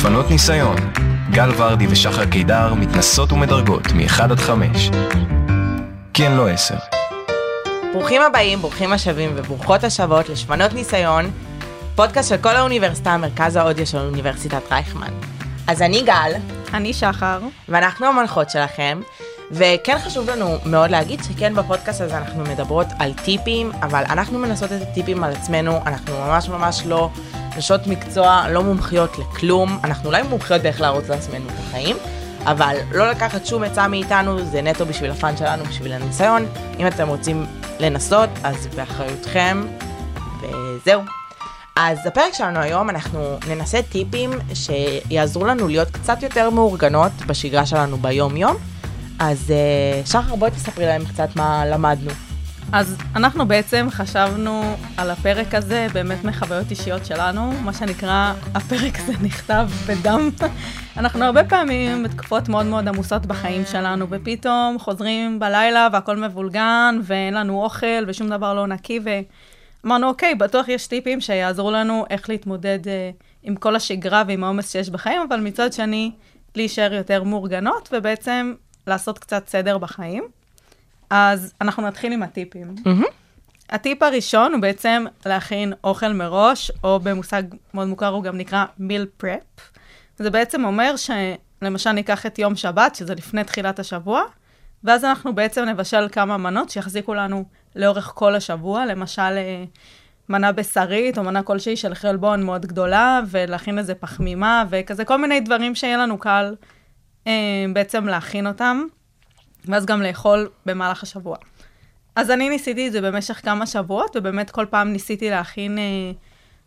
לשפנות ניסיון. גל ורדי ושחר קידר מתנסות ומדרגות מ-1 עד 5. כן, לא 10. ברוכים הבאים, ברוכים השבים וברוכות השבות לשפנות ניסיון, פודקאסט של כל האוניברסיטה, מרכז האודיו של אוניברסיטת רייכמן. אז אני גל, אני שחר. ואנחנו המנחות שלכם, וכן חשוב לנו מאוד להגיד שכן בפודקאסט הזה אנחנו מדברות על טיפים, אבל אנחנו מנסות את הטיפים על עצמנו, אנחנו ממש ממש לא נשות מקצוע, לא מומחיות לכלום, אנחנו אולי מומחיות באיך להרוץ לעצמנו את החיים, אבל לא לקחת שום עצה מאיתנו, זה נטו בשביל הפאן שלנו, בשביל הניסיון. אם אתם רוצים לנסות, אז באחריותכם, וזהו. אז בפרק שלנו היום אנחנו ננסה טיפים שיעזרו לנו להיות קצת יותר מאורגנות בשגרה שלנו ביום-יום. אז אה, שחר, בואי תספרי להם קצת מה למדנו. אז אנחנו בעצם חשבנו על הפרק הזה באמת מחוויות אישיות שלנו, מה שנקרא, הפרק הזה נכתב בדם. אנחנו הרבה פעמים בתקופות מאוד מאוד עמוסות בחיים שלנו, ופתאום חוזרים בלילה והכל מבולגן, ואין לנו אוכל ושום דבר לא נקי, ואמרנו, אוקיי, בטוח יש טיפים שיעזרו לנו איך להתמודד אה, עם כל השגרה ועם העומס שיש בחיים, אבל מצד שני, להישאר יותר מאורגנות, ובעצם לעשות קצת סדר בחיים. אז אנחנו נתחיל עם הטיפים. Mm-hmm. הטיפ הראשון הוא בעצם להכין אוכל מראש, או במושג מאוד מוכר הוא גם נקרא מיל פרפ. זה בעצם אומר שלמשל ניקח את יום שבת, שזה לפני תחילת השבוע, ואז אנחנו בעצם נבשל כמה מנות שיחזיקו לנו לאורך כל השבוע, למשל אה, מנה בשרית, או מנה כלשהי של חלבון מאוד גדולה, ולהכין איזה פחמימה, וכזה כל מיני דברים שיהיה לנו קל אה, בעצם להכין אותם. ואז גם לאכול במהלך השבוע. אז אני ניסיתי את זה במשך כמה שבועות, ובאמת כל פעם ניסיתי להכין, אה,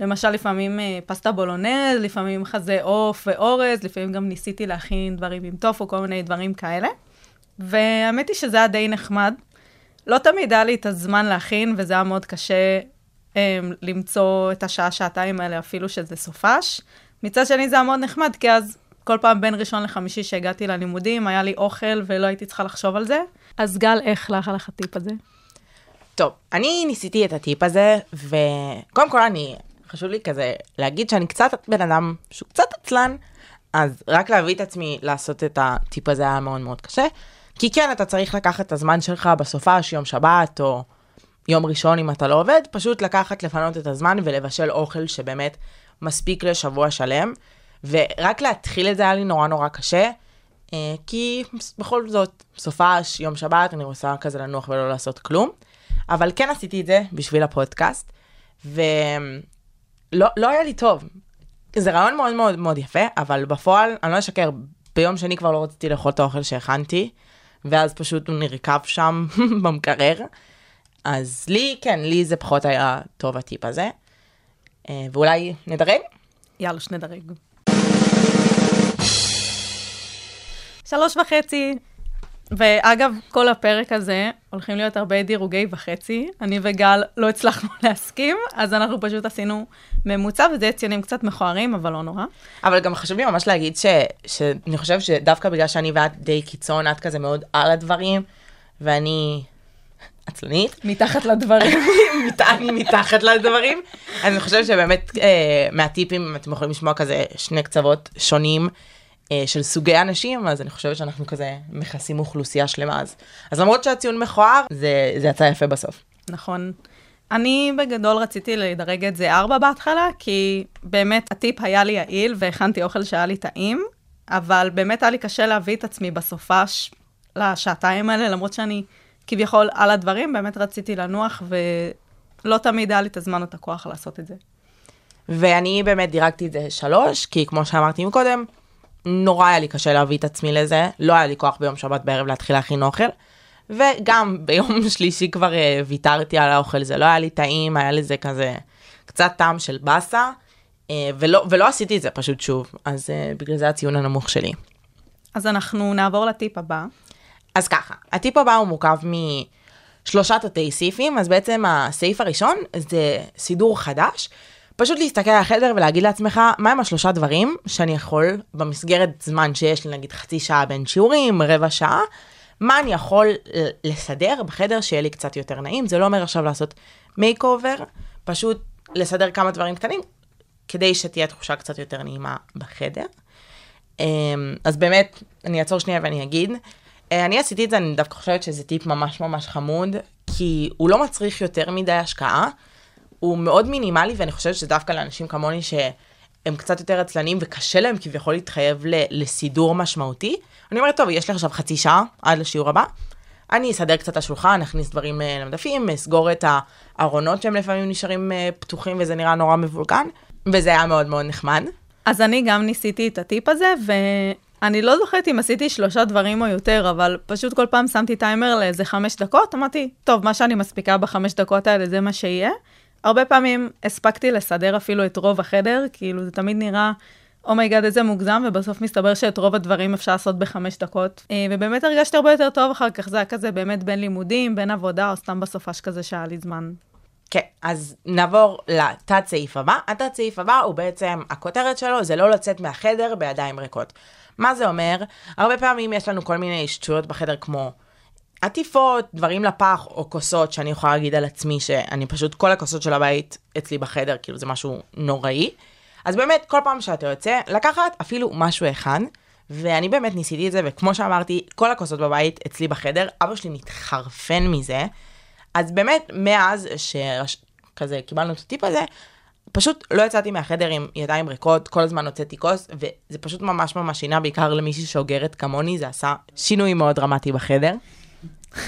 למשל לפעמים אה, פסטה בולונז, לפעמים חזה עוף ואורז, לפעמים גם ניסיתי להכין דברים עם טופו, כל מיני דברים כאלה. והאמת היא שזה היה די נחמד. לא תמיד היה לי את הזמן להכין, וזה היה מאוד קשה אה, למצוא את השעה-שעתיים האלה, אפילו שזה סופש. מצד שני זה היה מאוד נחמד, כי אז כל פעם בין ראשון לחמישי שהגעתי ללימודים, היה לי אוכל ולא הייתי צריכה לחשוב על זה. אז גל, איך לך לך הטיפ הזה? טוב, אני ניסיתי את הטיפ הזה, וקודם כל אני, חשוב לי כזה להגיד שאני קצת בן אדם שהוא קצת עצלן, אז רק להביא את עצמי לעשות את הטיפ הזה היה מאוד מאוד קשה. כי כן, אתה צריך לקחת את הזמן שלך בסופש, יום שבת, או יום ראשון אם אתה לא עובד, פשוט לקחת, לפנות את הזמן ולבשל אוכל שבאמת מספיק לשבוע שלם. ורק להתחיל את זה היה לי נורא נורא קשה, אה, כי בכל זאת, סופש, יום שבת, אני רוצה כזה לנוח ולא לעשות כלום. אבל כן עשיתי את זה בשביל הפודקאסט, ולא לא היה לי טוב. זה רעיון מאוד מאוד מאוד יפה, אבל בפועל, אני לא אשקר, ביום שני כבר לא רציתי לאכול את האוכל שהכנתי, ואז פשוט הוא נרקב שם במקרר. אז לי, כן, לי זה פחות היה טוב הטיפ הזה. אה, ואולי נדרג? יאללה, שנדרג. שלוש וחצי. ואגב, כל הפרק הזה הולכים להיות הרבה דירוגי וחצי. אני וגל לא הצלחנו להסכים, אז אנחנו פשוט עשינו ממוצע, וזה ציונים קצת מכוערים, אבל לא נורא. אבל גם חשוב לי ממש להגיד ש, שאני חושב שדווקא בגלל שאני ואת די קיצון, את כזה מאוד על הדברים, ואני עצלנית. מתחת לדברים. אני מתחת לדברים. אז אני חושבת שבאמת אה, מהטיפים, אתם יכולים לשמוע כזה שני קצוות שונים. אה, של סוגי אנשים, אז אני חושבת שאנחנו כזה מכסים אוכלוסייה שלמה אז. אז למרות שהציון מכוער, זה, זה יצא יפה בסוף. נכון. אני בגדול רציתי לדרג את זה ארבע בהתחלה, כי באמת הטיפ היה לי יעיל והכנתי אוכל שהיה לי טעים, אבל באמת היה לי קשה להביא את עצמי בסופש לשעתיים האלה, למרות שאני כביכול על הדברים, באמת רציתי לנוח, ולא תמיד היה לי את הזמן או את הכוח לעשות את זה. ואני באמת דירגתי את זה שלוש, כי כמו שאמרתי מקודם, נורא היה לי קשה להביא את עצמי לזה, לא היה לי כוח ביום שבת בערב להתחיל להכין אוכל. וגם ביום שלישי כבר uh, ויתרתי על האוכל, זה לא היה לי טעים, היה לזה כזה קצת טעם של באסה, uh, ולא, ולא עשיתי את זה פשוט שוב, אז uh, בגלל זה הציון הנמוך שלי. אז אנחנו נעבור לטיפ הבא. אז ככה, הטיפ הבא הוא מורכב משלושה תתי סעיפים, אז בעצם הסעיף הראשון זה סידור חדש, פשוט להסתכל על החדר ולהגיד לעצמך, מהם השלושה דברים שאני יכול, במסגרת זמן שיש לי, נגיד חצי שעה בין שיעורים, רבע שעה, מה אני יכול לסדר בחדר שיהיה לי קצת יותר נעים. זה לא אומר עכשיו לעשות makeover, פשוט לסדר כמה דברים קטנים, כדי שתהיה תחושה קצת יותר נעימה בחדר. אמ, אז באמת, אני אעצור שנייה ואני אגיד, אה, אני עשיתי את זה, אני דווקא חושבת שזה טיפ ממש ממש חמוד, כי הוא לא מצריך יותר מדי השקעה, הוא מאוד מינימלי, ואני חושבת שדווקא לאנשים כמוני שהם קצת יותר עצלנים וקשה להם כביכול להתחייב ל- לסידור משמעותי, אני אומרת, טוב, יש לי עכשיו חצי שעה עד לשיעור הבא, אני אסדר קצת את השולחן, אכניס דברים אה, למדפים, אסגור את הארונות שהם לפעמים נשארים אה, פתוחים וזה נראה נורא מבולגן, וזה היה מאוד מאוד נחמד. אז אני גם ניסיתי את הטיפ הזה, ואני לא זוכרת אם עשיתי שלושה דברים או יותר, אבל פשוט כל פעם שמתי טיימר לאיזה חמש דקות, אמרתי, טוב, מה שאני מספיקה בחמש דקות האלה זה מה שיהיה. הרבה פעמים הספקתי לסדר אפילו את רוב החדר, כאילו זה תמיד נראה, oh my god, איזה מוגזם, ובסוף מסתבר שאת רוב הדברים אפשר לעשות בחמש דקות. אה, ובאמת הרגשתי הרבה יותר טוב אחר כך, זה היה כזה באמת בין לימודים, בין עבודה, או סתם בסופש כזה שהיה לי זמן. כן, אז נעבור לתת סעיף הבא. התת סעיף הבא הוא בעצם, הכותרת שלו זה לא לצאת מהחדר בידיים ריקות. מה זה אומר? הרבה פעמים יש לנו כל מיני שטויות בחדר כמו עטיפות, דברים לפח או כוסות שאני יכולה להגיד על עצמי שאני פשוט, כל הכוסות של הבית אצלי בחדר, כאילו זה משהו נוראי. אז באמת, כל פעם שאתה יוצא, לקחת אפילו משהו אחד, ואני באמת ניסיתי את זה, וכמו שאמרתי, כל הכוסות בבית אצלי בחדר, אבא שלי מתחרפן מזה. אז באמת, מאז שכזה קיבלנו את הטיפ הזה, פשוט לא יצאתי מהחדר עם ידיים ריקות, כל הזמן הוצאתי כוס, וזה פשוט ממש ממש שינה, בעיקר למישהי שאוגרת כמוני, זה עשה שינוי מאוד דרמטי בחדר.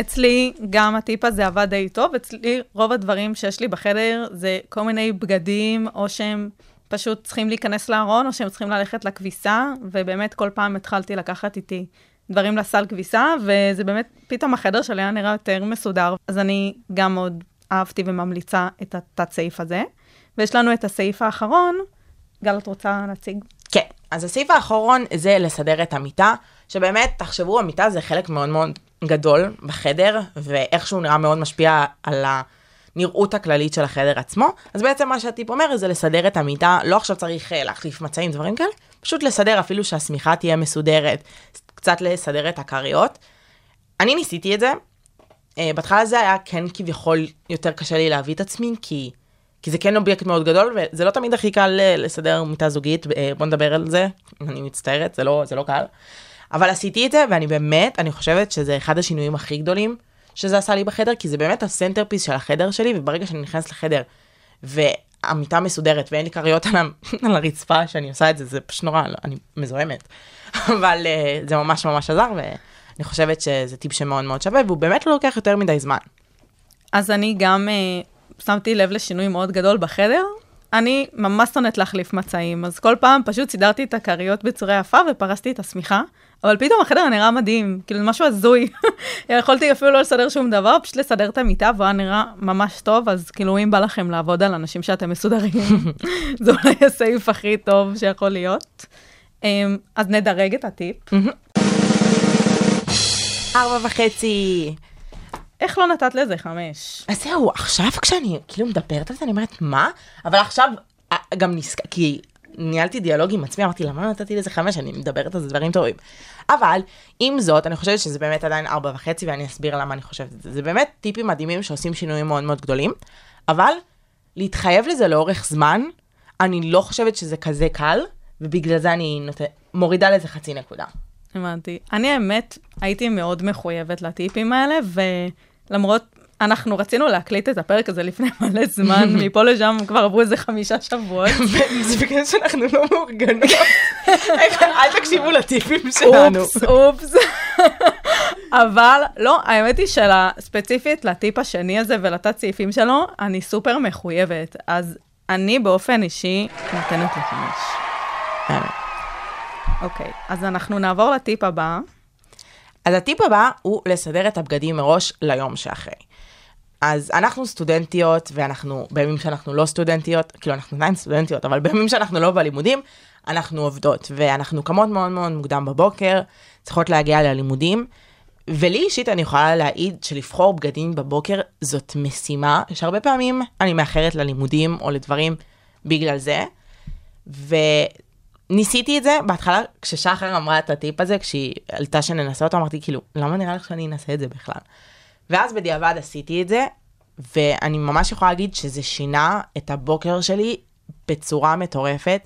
אצלי גם הטיפ הזה עבד די טוב, אצלי רוב הדברים שיש לי בחדר זה כל מיני בגדים, או שהם פשוט צריכים להיכנס לארון, או שהם צריכים ללכת לכביסה, ובאמת כל פעם התחלתי לקחת איתי דברים לסל כביסה, וזה באמת, פתאום החדר שלי היה נראה יותר מסודר. אז אני גם מאוד אהבתי וממליצה את התת-סעיף הזה. ויש לנו את הסעיף האחרון, גל, את רוצה להציג? כן, אז הסעיף האחרון זה לסדר את המיטה, שבאמת, תחשבו, המיטה זה חלק מאוד מאוד גדול בחדר, ואיך שהוא נראה מאוד משפיע על הנראות הכללית של החדר עצמו. אז בעצם מה שהטיפ אומר זה לסדר את המיטה, לא עכשיו צריך אה, להחליף מצעים, דברים כאלה, פשוט לסדר אפילו שהשמיכה תהיה מסודרת, קצת לסדר את הכריות. אני ניסיתי את זה, אה, בהתחלה זה היה כן כביכול יותר קשה לי להביא את עצמי, כי, כי זה כן אובייקט מאוד גדול, וזה לא תמיד הכי קל אה, לסדר מיטה זוגית, אה, בוא נדבר על זה, אני מצטערת, זה לא, זה לא קל. אבל עשיתי את זה, ואני באמת, אני חושבת שזה אחד השינויים הכי גדולים שזה עשה לי בחדר, כי זה באמת ה centerpiece של החדר שלי, וברגע שאני נכנסת לחדר, והמיטה מסודרת, ואין לי כריות על, על הרצפה שאני עושה את זה, זה פשוט נורא, אני מזוהמת. אבל uh, זה ממש ממש עזר, ואני חושבת שזה טיפ שמאוד מאוד שווה, והוא באמת לא לוקח יותר מדי זמן. אז אני גם שמתי לב לשינוי מאוד גדול בחדר. אני ממש שונאת להחליף מצעים, אז כל פעם פשוט סידרתי את הכריות בצורה יפה ופרסתי את השמיכה, אבל פתאום החדר נראה מדהים, כאילו זה משהו הזוי. יכולתי אפילו לא לסדר שום דבר, פשוט לסדר את המיטה, והוא היה נראה ממש טוב, אז כאילו אם בא לכם לעבוד על אנשים שאתם מסודרים, זה אולי הסעיף הכי טוב שיכול להיות. אמ, אז נדרג את הטיפ. ארבע וחצי. איך לא נתת לזה חמש? אז זהו, עכשיו כשאני כאילו מדברת על זה, אני אומרת, מה? אבל עכשיו אה, גם נזכר, כי ניהלתי דיאלוג עם עצמי, אמרתי, למה לא נתתי לזה חמש? אני מדברת על זה דברים טובים. אבל, עם זאת, אני חושבת שזה באמת עדיין ארבע וחצי, ואני אסביר למה אני חושבת את זה. זה באמת טיפים מדהימים שעושים שינויים מאוד מאוד גדולים, אבל להתחייב לזה לאורך זמן, אני לא חושבת שזה כזה קל, ובגלל זה אני נות... מורידה לזה חצי נקודה. הבנתי. אני האמת הייתי מאוד מחויבת לטיפים האלה, ולמרות, אנחנו רצינו להקליט את הפרק הזה לפני מלא זמן, מפה לשם כבר עברו איזה חמישה שבועות. זה בגלל שאנחנו לא מאורגנות. אל תקשיבו לטיפים שלנו. אופס, אופס. אבל לא, האמת היא שספציפית לטיפ השני הזה ולתת סעיפים שלו, אני סופר מחויבת. אז אני באופן אישי נותנת לחמש. אוקיי, אז אנחנו נעבור לטיפ הבא. אז הטיפ הבא הוא לסדר את הבגדים מראש ליום שאחרי. אז אנחנו סטודנטיות, ואנחנו, בימים שאנחנו לא סטודנטיות, כאילו אנחנו עדיין סטודנטיות, אבל בימים שאנחנו לא בלימודים, אנחנו עובדות, ואנחנו קמות מאוד מאוד מוקדם בבוקר, צריכות להגיע ללימודים, ולי אישית אני יכולה להעיד שלבחור בגדים בבוקר זאת משימה, שהרבה פעמים אני מאחרת ללימודים או לדברים בגלל זה, וניסיתי את זה בהתחלה, כששחר אמרה את הטיפ הזה, כשהיא עלתה שננסה אותו, אמרתי כאילו, למה נראה לך שאני אנסה את זה בכלל? ואז בדיעבד עשיתי את זה, ואני ממש יכולה להגיד שזה שינה את הבוקר שלי בצורה מטורפת.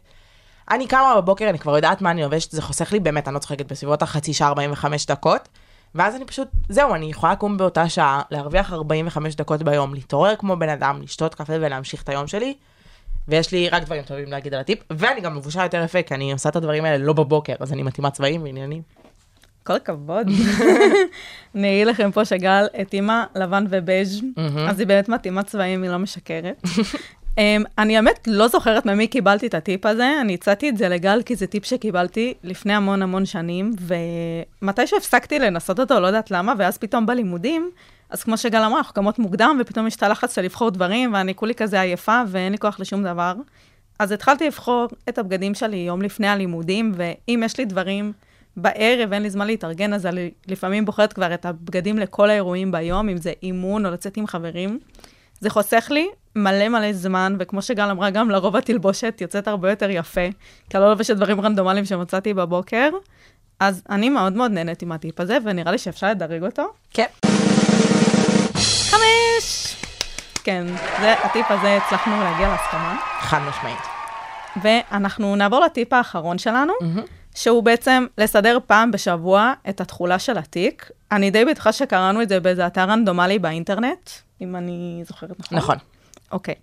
אני קמה בבוקר, אני כבר יודעת מה אני לובשת, זה חוסך לי באמת, אני לא צוחקת, בסביבות החצי שעה 45 דקות. ואז אני פשוט, זהו, אני יכולה לקום באותה שעה, להרוויח 45 דקות ביום, להתעורר כמו בן אדם, לשתות קפה ולהמשיך את היום שלי. ויש לי רק דברים טובים להגיד על הטיפ, ואני גם לבושה יותר יפה, כי אני עושה את הדברים האלה לא בבוקר, אז אני מתאימה צבעים ועניינים. כל הכבוד. אגיד לכם פה שגל התאימה לבן ובז', אז היא באמת מתאימה צבעים, היא לא משקרת. um, אני האמת לא זוכרת ממי קיבלתי את הטיפ הזה, אני הצעתי את זה לגל כי זה טיפ שקיבלתי לפני המון המון שנים, ומתי שהפסקתי לנסות אותו, לא יודעת למה, ואז פתאום בלימודים, אז כמו שגל אמרה, אנחנו קמות מוקדם, ופתאום יש את הלחץ של לבחור דברים, ואני כולי כזה עייפה, ואין לי כוח לשום דבר. אז התחלתי לבחור את הבגדים שלי יום לפני הלימודים, ואם יש לי דברים בערב, אין לי זמן להתארגן, אז אני לפעמים בוחרת כבר את הבגדים לכל האירועים ביום, אם זה אימון או לצאת עם חברים. זה חוסך לי מלא מלא זמן, וכמו שגל אמרה, גם לרוב התלבושת יוצאת הרבה יותר יפה, כי אני לא לובשת דברים רנדומליים שמצאתי בבוקר. אז אני מאוד מאוד נהנית עם הטיפ הזה, ונראה לי שאפשר לדרג אותו. כן. חמש! כן, זה הטיפ הזה הצלחנו להגיע להסכמה. חד משמעית. ואנחנו נעבור לטיפ האחרון שלנו, mm-hmm. שהוא בעצם לסדר פעם בשבוע את התכולה של התיק. אני די בטוחה שקראנו את זה באיזה אתר רנדומלי באינטרנט, אם אני זוכרת נכון. נכון. אוקיי.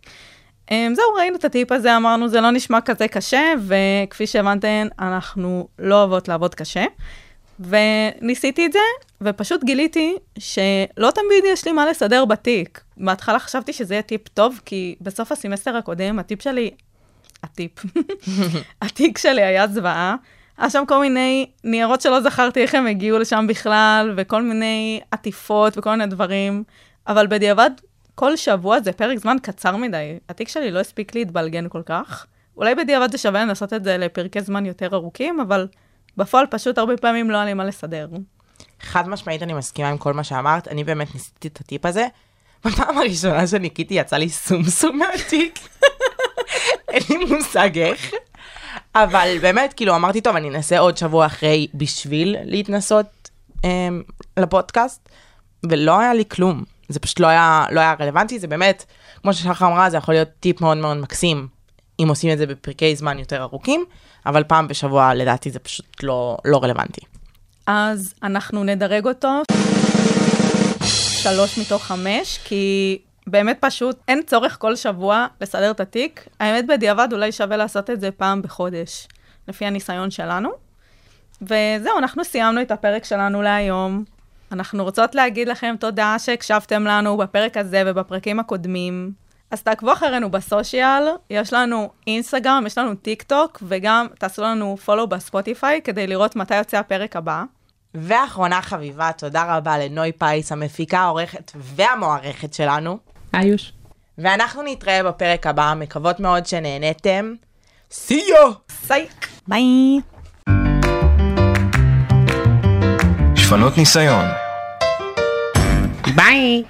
Um, זהו, ראינו את הטיפ הזה, אמרנו, זה לא נשמע כזה קשה, וכפי שהבנתן, אנחנו לא אוהבות לעבוד קשה. וניסיתי את זה, ופשוט גיליתי שלא תמיד יש לי מה לסדר בתיק. בהתחלה חשבתי שזה יהיה טיפ טוב, כי בסוף הסמסטר הקודם, הטיפ שלי, הטיפ, התיק שלי היה זוועה. היה שם כל מיני ניירות שלא זכרתי איך הם הגיעו לשם בכלל, וכל מיני עטיפות וכל מיני דברים, אבל בדיעבד, כל שבוע זה פרק זמן קצר מדי. התיק שלי לא הספיק להתבלגן כל כך. אולי בדיעבד זה שווה לנסות את זה לפרקי זמן יותר ארוכים, אבל בפועל פשוט הרבה פעמים לא היה לי מה לסדר. חד משמעית אני מסכימה עם כל מה שאמרת, אני באמת ניסיתי את הטיפ הזה. בפעם הראשונה שניקיתי יצא לי סומסום מהתיק. אין לי מושג איך. אבל באמת, כאילו, אמרתי, טוב, אני אנסה עוד שבוע אחרי בשביל להתנסות אמ, לפודקאסט, ולא היה לי כלום. זה פשוט לא היה, לא היה רלוונטי, זה באמת, כמו ששחר אמרה, זה יכול להיות טיפ מאוד מאוד מקסים, אם עושים את זה בפרקי זמן יותר ארוכים, אבל פעם בשבוע לדעתי זה פשוט לא, לא רלוונטי. אז אנחנו נדרג אותו שלוש מתוך חמש, כי באמת פשוט אין צורך כל שבוע לסדר את התיק. האמת, בדיעבד אולי שווה לעשות את זה פעם בחודש, לפי הניסיון שלנו. וזהו, אנחנו סיימנו את הפרק שלנו להיום. אנחנו רוצות להגיד לכם תודה שהקשבתם לנו בפרק הזה ובפרקים הקודמים. אז תעקבו אחרינו ב social, יש לנו אינסטגרם, יש לנו טיק טוק, וגם תעשו לנו follow בספוטיפיי כדי לראות מתי יוצא הפרק הבא. ואחרונה חביבה, תודה רבה לנוי פייס, המפיקה, העורכת והמוערכת שלנו. איוש. ואנחנו נתראה בפרק הבא, מקוות מאוד שנהנתם. See you! סייק. ביי. שפנות ניסיון. ביי.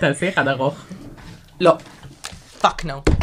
תעשי אחד ארוך. לא. פאק נו.